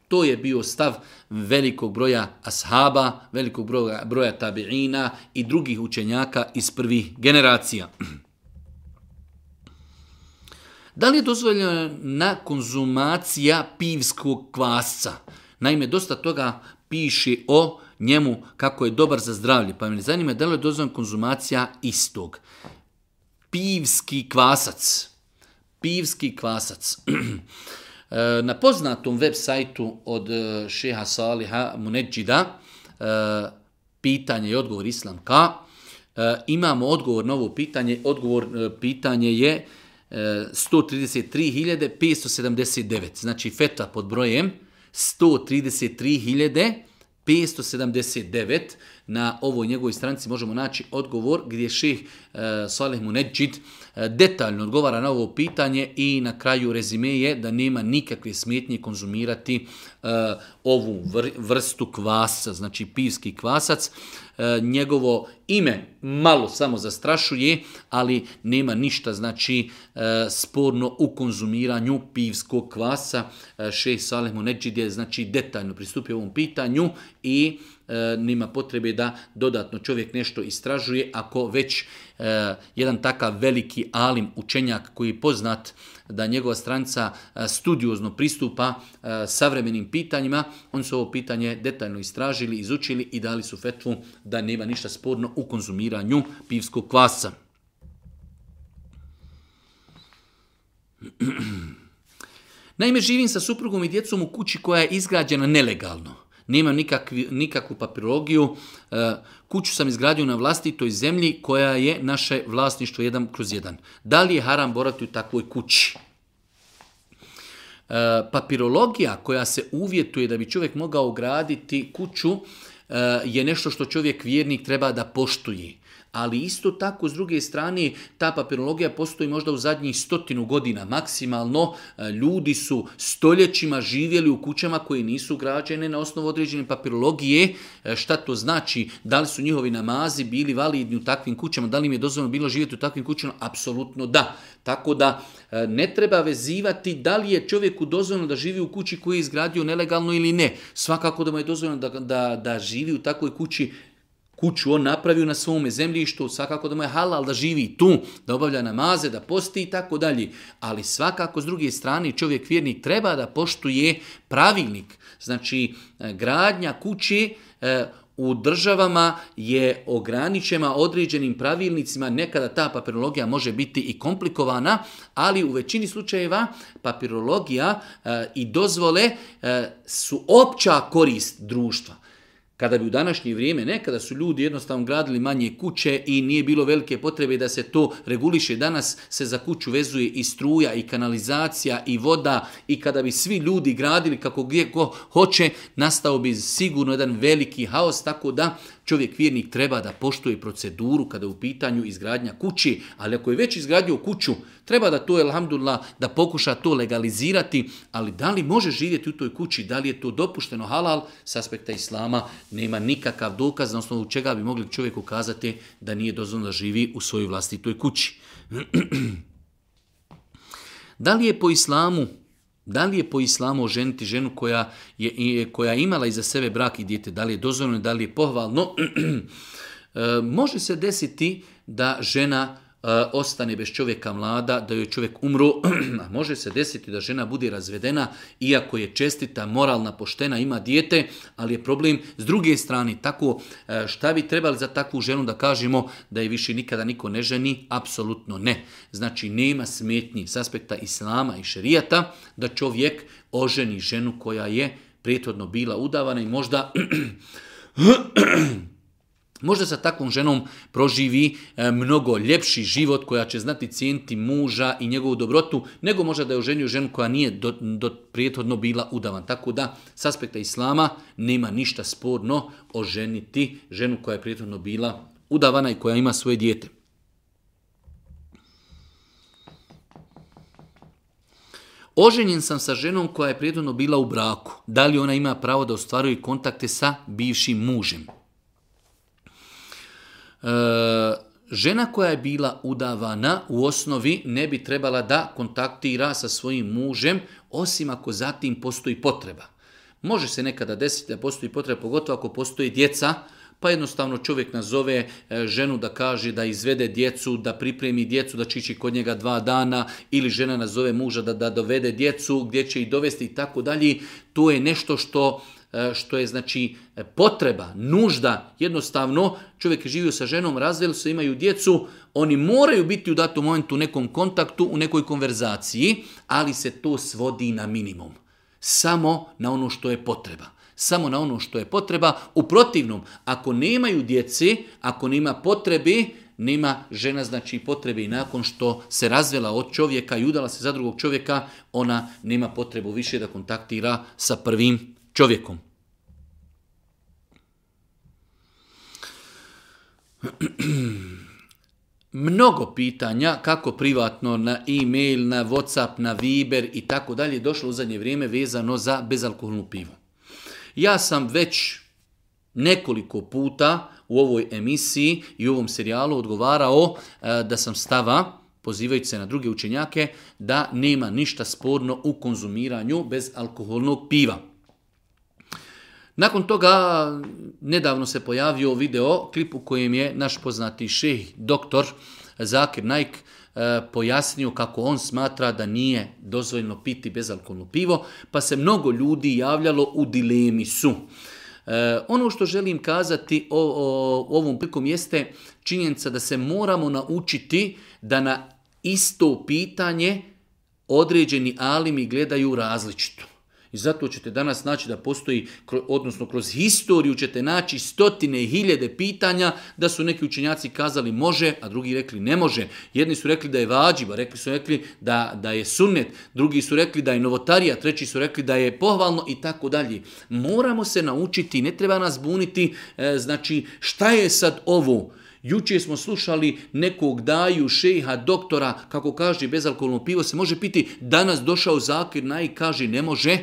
to je bio stav velikog broja ashaba, velikog broja, broja tabiina i drugih učenjaka iz prvih generacija. Da li je dozvoljena konzumacija pivskog kvasca? Naime, dosta toga piši o njemu kako je dobar za zdravlje, pa me zanima da li je dozvoljena konzumacija istog pivski kvasac. Pivski kvasac. E, na poznatom web sajtu od e, šeha Saliha Muneđida e, pitanje i odgovor Islam K. Imamo odgovor na ovo pitanje. Odgovor pitanje je 133.579. Znači feta pod brojem 133.579 na ovoj njegovoj stranici možemo naći odgovor gdje ših e, Salih Muneđid e, detaljno odgovara na ovo pitanje i na kraju rezime je da nema nikakve smetnje konzumirati e, ovu vrstu kvasa, znači pivski kvasac. E, njegovo ime malo samo zastrašuje, ali nema ništa znači sporno u konzumiranju pivskog kvasa. Šeh Salih Muneđid je znači detaljno pristupio ovom pitanju i E, nima potrebe da dodatno čovjek nešto istražuje ako već e, jedan takav veliki alim učenjak koji je poznat da njegova stranca e, studiozno pristupa savremenim pitanjima, on su ovo pitanje detaljno istražili, izučili i dali su fetvu da nema ništa sporno u konzumiranju pivskog kvasa. Naime, živim sa suprugom i djecom u kući koja je izgrađena nelegalno nemam nikakvi, nikakvu papirologiju. E, kuću sam izgradio na vlastitoj zemlji koja je naše vlasništvo jedan kroz jedan. Da li je haram borati u takvoj kući? E, papirologija koja se uvjetuje da bi čovjek mogao graditi kuću e, je nešto što čovjek vjernik treba da poštuje ali isto tako s druge strane ta papirologija postoji možda u zadnjih stotinu godina maksimalno. E, ljudi su stoljećima živjeli u kućama koje nisu građene na osnovu određene papirologije. E, šta to znači? Da li su njihovi namazi bili validni u takvim kućama? Da li im je dozvoljeno bilo živjeti u takvim kućama? Apsolutno da. Tako da e, ne treba vezivati da li je čovjeku dozvoljeno da živi u kući koju je izgradio nelegalno ili ne. Svakako da mu je dozvoljeno da, da, da živi u takvoj kući kuću on napravio na svome zemljištu, svakako da mu je halal da živi tu, da obavlja namaze, da posti i tako dalje. Ali svakako s druge strane čovjek vjernik treba da poštuje pravilnik. Znači e, gradnja kuće e, u državama je ograničena određenim pravilnicima, nekada ta papirologija može biti i komplikovana, ali u većini slučajeva papirologija e, i dozvole su opća korist društva. Kada bi u današnje vrijeme, nekada su ljudi jednostavno gradili manje kuće i nije bilo velike potrebe da se to reguliše. Danas se za kuću vezuje i struja, i kanalizacija, i voda i kada bi svi ljudi gradili kako gdje ko hoće, nastao bi sigurno jedan veliki haos, tako da Čovjek vjernik treba da poštuje proceduru kada je u pitanju izgradnja kući, ali ako je već izgradio kuću, treba da to, elhamdulillah, da pokuša to legalizirati, ali da li može živjeti u toj kući, da li je to dopušteno halal, s aspekta islama nema nikakav dokaz na osnovu čega bi mogli čovjek ukazati da nije dozvoljeno da živi u svojoj vlastitoj kući. da li je po islamu da li je po islamu oženiti ženu koja je, koja imala iza sebe brak i dijete? Da li je dozvoljeno, da li je pohvalno? E, može se desiti da žena E, ostane bez čovjeka mlada, da joj čovjek umro. a može se desiti da žena bude razvedena, iako je čestita, moralna, poštena, ima dijete, ali je problem s druge strane. Tako, e, šta bi trebali za takvu ženu da kažemo da je više nikada niko ne ženi? Apsolutno ne. Znači, nema smetnji s aspekta islama i šerijata da čovjek oženi ženu koja je prethodno bila udavana i možda Možda sa takvom ženom proživi e, mnogo ljepši život koja će znati cijeniti muža i njegovu dobrotu, nego možda da je oženio ženu koja nije do, do prijethodno bila udavan. Tako da, s aspekta islama, nema ništa sporno oženiti ženu koja je prijethodno bila udavana i koja ima svoje dijete. Oženjen sam sa ženom koja je prijethodno bila u braku. Da li ona ima pravo da ostvaruje kontakte sa bivšim mužem? E, žena koja je bila udavana u osnovi ne bi trebala da kontaktira sa svojim mužem, osim ako zatim postoji potreba. Može se nekada desiti da postoji potreba, pogotovo ako postoji djeca, pa jednostavno čovjek nazove e, ženu da kaže da izvede djecu, da pripremi djecu, da će kod njega dva dana, ili žena nazove muža da, da dovede djecu, gdje će ih dovesti i tako dalje. To je nešto što E, što je znači potreba, nužda, jednostavno čovjek je živio sa ženom, razveli se, imaju djecu, oni moraju biti u datom momentu u nekom kontaktu, u nekoj konverzaciji, ali se to svodi na minimum. Samo na ono što je potreba. Samo na ono što je potreba. U protivnom, ako nemaju djeci, ako nema potrebi, nema žena znači potrebe i nakon što se razvela od čovjeka i udala se za drugog čovjeka, ona nema potrebu više da kontaktira sa prvim čovjekom. mnogo pitanja kako privatno na e-mail, na Whatsapp, na Viber i tako dalje došlo u zadnje vrijeme vezano za bezalkoholnu pivu. Ja sam već nekoliko puta u ovoj emisiji i u ovom serijalu odgovarao e, da sam stava pozivajući se na druge učenjake, da nema ništa sporno u konzumiranju bezalkoholnog piva. Nakon toga nedavno se pojavio video klip u kojem je naš poznati šeh, doktor Zakir Naik e, pojasnio kako on smatra da nije dozvoljno piti bezalkoholno pivo, pa se mnogo ljudi javljalo u dilemi su. E, ono što želim kazati o, ovom prilikom jeste činjenica da se moramo naučiti da na isto pitanje određeni alimi gledaju različito. I zato ćete danas naći da postoji, odnosno kroz historiju ćete naći stotine i hiljade pitanja da su neki učenjaci kazali može, a drugi rekli ne može. Jedni su rekli da je vađiva, rekli su rekli da, da je sunnet, drugi su rekli da je novotarija, treći su rekli da je pohvalno i tako dalje. Moramo se naučiti, ne treba nas buniti, e, znači šta je sad ovo? Juče smo slušali nekog daju, šeha, doktora, kako kaže bezalkoholno pivo se može piti, danas došao zakir naj i kaže ne može.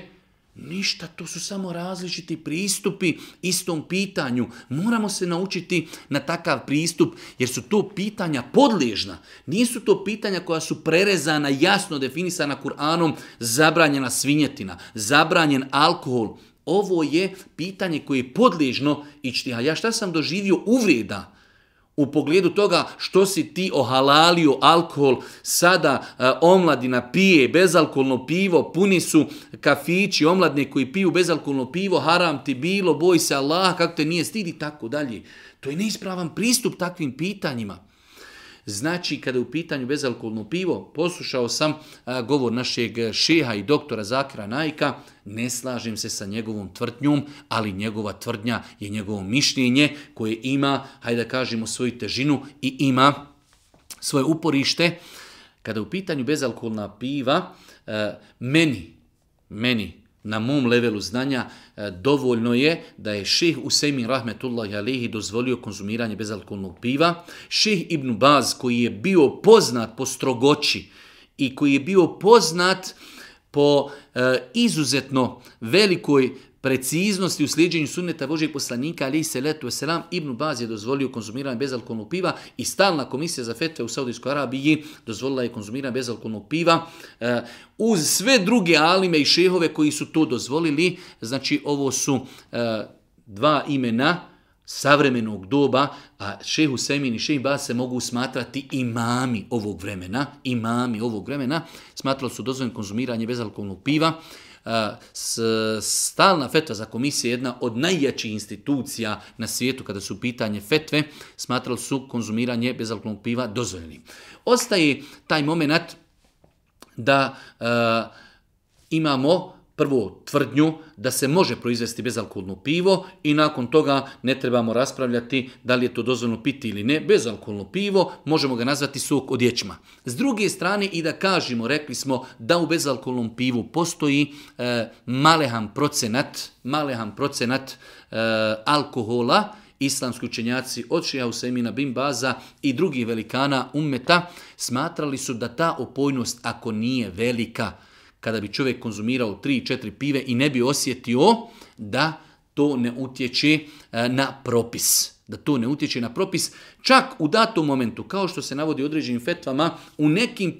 Ništa, to su samo različiti pristupi istom pitanju. Moramo se naučiti na takav pristup jer su to pitanja podležna. Nisu to pitanja koja su prerezana, jasno definisana Kur'anom, zabranjena svinjetina, zabranjen alkohol. Ovo je pitanje koje je podležno i a Ja šta sam doživio uvreda? u pogledu toga što si ti ohalalio alkohol, sada e, omladina pije bezalkoholno pivo, puni su kafići, omladne koji piju bezalkoholno pivo, haram ti bilo, boj se Allah, kako te nije stidi, tako dalje. To je neispravan pristup takvim pitanjima. Znači, kada je u pitanju bezalkoholno pivo, poslušao sam govor našeg šeha i doktora zakra Najka, ne slažem se sa njegovom tvrdnjom, ali njegova tvrdnja je njegovo mišljenje koje ima, hajde da kažemo, svoju težinu i ima svoje uporište. Kada je u pitanju bezalkoholna piva, e, meni, meni na mom levelu znanja e, dovoljno je da je ših Usemin Rahmetullah Alihi dozvolio konzumiranje bezalkoholnog piva. Ših Ibn Baz koji je bio poznat po strogoći i koji je bio poznat po e, izuzetno velikoj preciznosti u slijedjenju sunneta Božeg poslanika ali se letu selam Ibn Baz je dozvolio konzumiranje bezalkoholnog piva i stalna komisija za fetve u Saudijskoj Arabiji dozvolila je konzumiranje bezalkoholnog piva eh, uz sve druge alime i šehove koji su to dozvolili znači ovo su eh, dva imena savremenog doba, a šeh Husemin i šeh Bas se mogu smatrati imami ovog vremena, imami ovog vremena, smatrali su dozvoljeno konzumiranje bezalkoholnog piva, Eh, s, stalna fetva za komisije jedna od najjačih institucija na svijetu kada su pitanje fetve, smatrali su konzumiranje bezalkoholnog piva dozvoljenim. Ostaje taj moment da eh, imamo prvo tvrdnju da se može proizvesti bezalkoholno pivo i nakon toga ne trebamo raspravljati da li je to dozvoljno piti ili ne. Bezalkoholno pivo možemo ga nazvati sok od ječma. S druge strane i da kažemo, rekli smo da u bezalkoholnom pivu postoji e, malehan procenat, malehan procenat e, alkohola, islamski učenjaci od Šija Usemina Bin Baza i drugih velikana ummeta smatrali su da ta opojnost ako nije velika, kada bi čovjek konzumirao 3-4 pive i ne bi osjetio da to ne utječe e, na propis. Da to ne utječe na propis. Čak u datom momentu, kao što se navodi u određenim fetvama, u nekim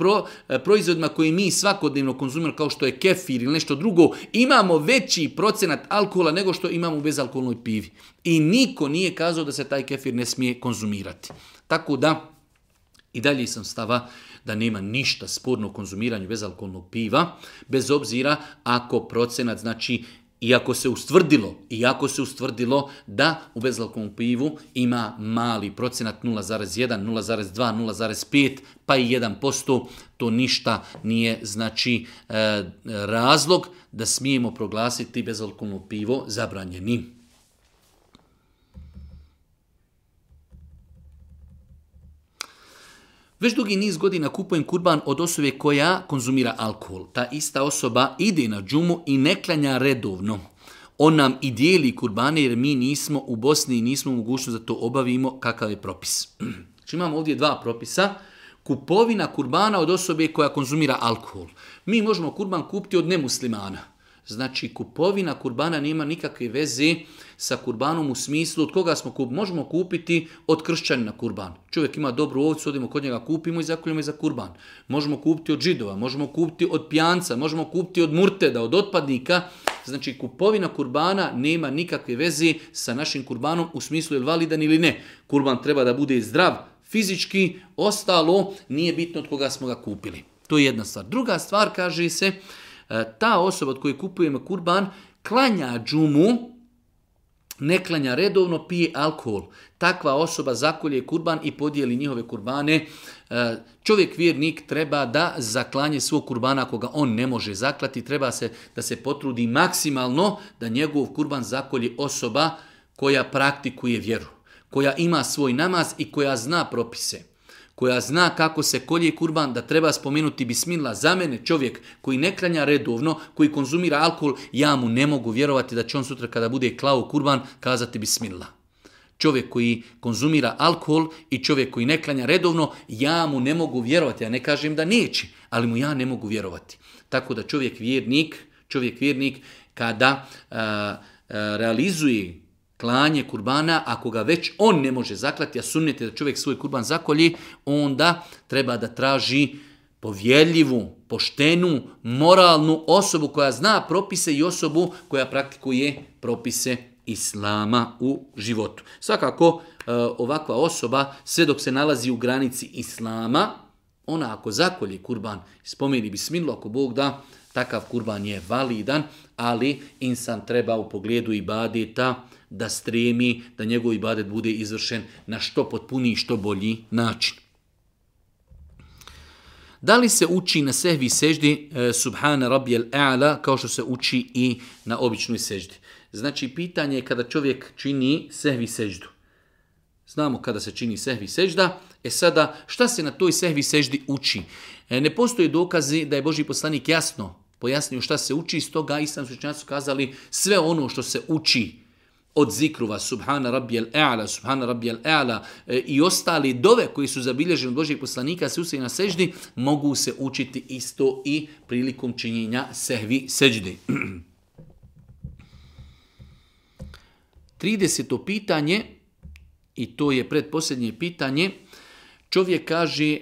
e, proizvodima koje mi svakodnevno konzumiramo, kao što je kefir ili nešto drugo, imamo veći procenat alkohola nego što imamo u bezalkoholnoj pivi. I niko nije kazao da se taj kefir ne smije konzumirati. Tako da, i dalje sam stava da nema ništa sporno u konzumiranju bezalkoholnog piva, bez obzira ako procenat, znači, iako se ustvrdilo, iako se ustvrdilo da u bezalkoholnom pivu ima mali procenat 0,1, 0,2, 0,5 pa i 1%, to ništa nije znači e, razlog da smijemo proglasiti bezalkoholno pivo zabranjenim. Već dugi niz godina kupujem kurban od osobe koja konzumira alkohol. Ta ista osoba ide na džumu i ne klanja redovno. On nam i dijeli kurbane jer mi nismo u Bosni i nismo mogućnosti da to obavimo kakav je propis. Znači imamo ovdje dva propisa. Kupovina kurbana od osobe koja konzumira alkohol. Mi možemo kurban kupiti od nemuslimana. Znači kupovina kurbana nema nikakve veze sa kurbanom u smislu od koga smo kup, možemo kupiti od kršćanina kurban. Čovjek ima dobru ovcu, odemo kod njega kupimo i zakoljemo za kurban. Možemo kupiti od židova, možemo kupiti od pijanca, možemo kupiti od murteda, od otpadnika. Znači kupovina kurbana nema nikakve veze sa našim kurbanom u smislu je validan ili ne. Kurban treba da bude zdrav, fizički, ostalo nije bitno od koga smo ga kupili. To je jedna stvar. Druga stvar kaže se E, ta osoba od koje kupujemo kurban klanja džumu, ne klanja redovno, pije alkohol. Takva osoba zakolje kurban i podijeli njihove kurbane. E, čovjek vjernik treba da zaklanje svog kurbana ako ga on ne može zaklati. Treba se da se potrudi maksimalno da njegov kurban zakolje osoba koja praktikuje vjeru, koja ima svoj namaz i koja zna propise koja zna kako se kolje kurban, da treba spomenuti bismila. Za mene čovjek koji ne klanja redovno, koji konzumira alkohol, ja mu ne mogu vjerovati da će on sutra kada bude klao kurban kazati bismila. Čovjek koji konzumira alkohol i čovjek koji ne klanja redovno, ja mu ne mogu vjerovati. Ja ne kažem da neće, ali mu ja ne mogu vjerovati. Tako da čovjek vjernik, čovjek vjernik kada realizuje klanje kurbana, ako ga već on ne može zaklati, a sunnete da čovjek svoj kurban zakolji, onda treba da traži povjeljivu, poštenu, moralnu osobu koja zna propise i osobu koja praktikuje propise islama u životu. Svakako, e, ovakva osoba, sve dok se nalazi u granici islama, ona ako zakolji kurban, spomeni smilo ako Bog da, takav kurban je validan, ali insan treba u pogledu ibadeta, da stremi da njegov ibadet bude izvršen na što potpuniji i što bolji način. Da li se uči na sehvi seždi e, subhana rabijel e'ala, kao što se uči i na običnoj seždi? Znači, pitanje je kada čovjek čini sehvi seždu. Znamo kada se čini sehvi sežda. E sada, šta se na toj sehvi seždi uči? E, ne postoje dokazi da je Boži poslanik jasno pojasnio šta se uči, iz toga islamsvičnjaci su kazali sve ono što se uči od zikruva, subhana al e'ala, subhana al e'ala e, i ostali dove koji su zabilježeni od Božih poslanika se usije na seždi, mogu se učiti isto i prilikom činjenja sehvi seždi. 30. pitanje, i to je predposljednje pitanje, čovjek kaže, e,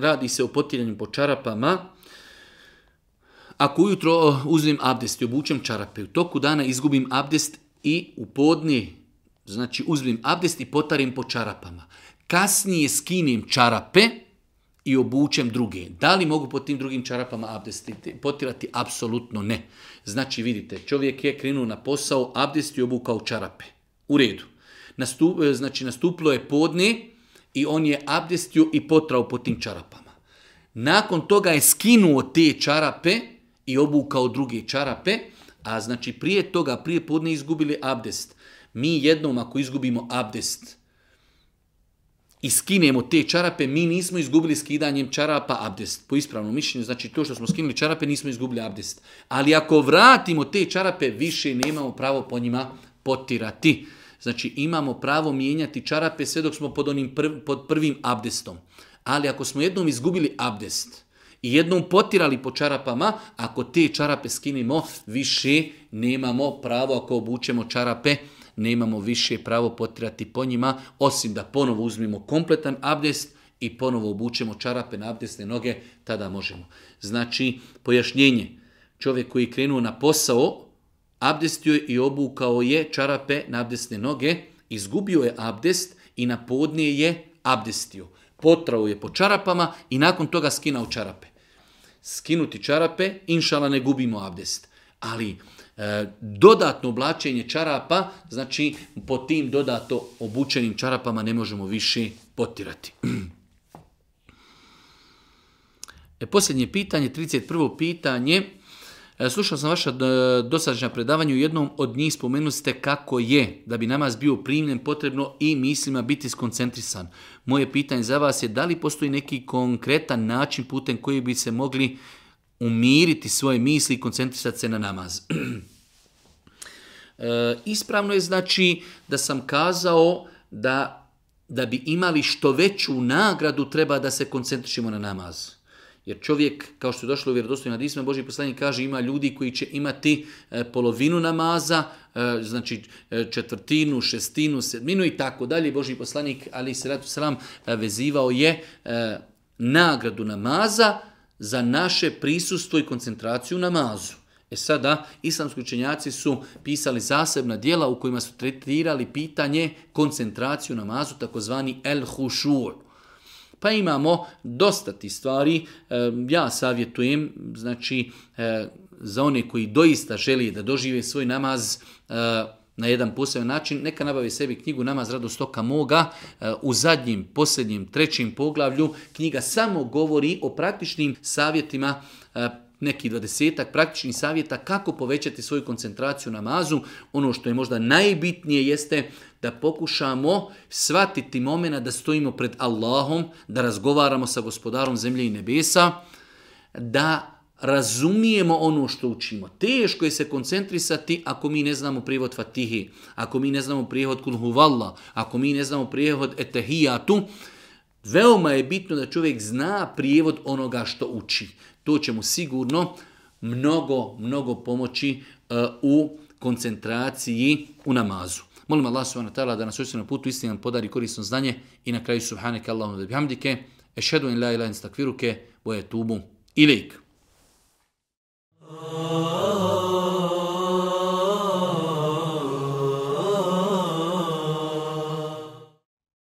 radi se o potiranju po čarapama, ako ujutro uzmem abdest i obučem čarape, u toku dana izgubim abdest i u podni, znači uzmem abdest i potarim po čarapama. Kasnije skinem čarape i obučem druge. Da li mogu po tim drugim čarapama abdestiti? Potirati? Apsolutno ne. Znači vidite, čovjek je krenuo na posao, abdest i obukao čarape. U redu. Nastup, znači nastuplo je podne i on je abdestio i potrao po tim čarapama. Nakon toga je skinuo te čarape i obukao druge čarape a znači prije toga, prije podne izgubili abdest. Mi jednom ako izgubimo abdest i skinemo te čarape, mi nismo izgubili skidanjem čarapa abdest. Po ispravnom mišljenju, znači to što smo skinuli čarape, nismo izgubili abdest. Ali ako vratimo te čarape, više nemamo pravo po njima potirati. Znači imamo pravo mijenjati čarape sve dok smo pod, onim prv, pod prvim abdestom. Ali ako smo jednom izgubili abdest, i jednom potirali po čarapama, ako te čarape skinimo, više nemamo pravo, ako obučemo čarape, nemamo više pravo potirati po njima, osim da ponovo uzmimo kompletan abdest i ponovo obučemo čarape na abdesne noge, tada možemo. Znači, pojašnjenje, čovjek koji je krenuo na posao, abdestio je i obukao je čarape na abdesne noge, izgubio je abdest i na podnije je abdestio potrao je po čarapama i nakon toga skinao čarape. Skinuti čarape, inšala ne gubimo abdest. Ali e, dodatno oblačenje čarapa, znači po tim dodato obučenim čarapama ne možemo više potirati. E, posljednje pitanje, 31. pitanje, E, slušao sam vaša e, dosadašnja predavanja, u jednom od njih spomenuli ste kako je da bi namaz bio primljen potrebno i mislima biti skoncentrisan. Moje pitanje za vas je da li postoji neki konkretan način putem koji bi se mogli umiriti svoje misli i koncentrisati se na namaz. E, ispravno je znači da sam kazao da da bi imali što veću nagradu treba da se koncentrišimo na namaz. Jer čovjek, kao što je došlo u vjerodostojnim disma, Boži poslanik kaže ima ljudi koji će imati e, polovinu namaza, e, znači e, četvrtinu, šestinu, sedminu i tako dalje. Boži poslanik, ali se sram, vezivao je nagradu namaza za naše prisustvo i koncentraciju namazu. E sada, islamski učenjaci su pisali zasebna dijela u kojima su tretirali pitanje koncentraciju namazu, takozvani el-hušur. Pa imamo dosta ti stvari. E, ja savjetujem, znači, e, za one koji doista želi da dožive svoj namaz e, na jedan poseban način, neka nabave sebi knjigu Namaz radostoka moga. U zadnjim, posljednjim, trećim poglavlju knjiga samo govori o praktičnim savjetima neki dvadesetak praktičnih savjeta kako povećati svoju koncentraciju na mazu. Ono što je možda najbitnije jeste da pokušamo shvatiti momena da stojimo pred Allahom, da razgovaramo sa gospodarom zemlje i nebesa, da razumijemo ono što učimo. Teško je se koncentrisati ako mi ne znamo prijevod Fatihi, ako mi ne znamo prijevod Kulhuvalla, ako mi ne znamo prijevod Etehijatu. Veoma je bitno da čovjek zna prijevod onoga što uči. To će mu sigurno mnogo, mnogo pomoći e, u koncentraciji u namazu. Molim Allah subhanahu ta'ala da nas učinu na putu nam podari korisno znanje i na kraju subhanaka Allahum da bihamdike, ešhedu in la ilaha in stakviruke, boje tubu ilik.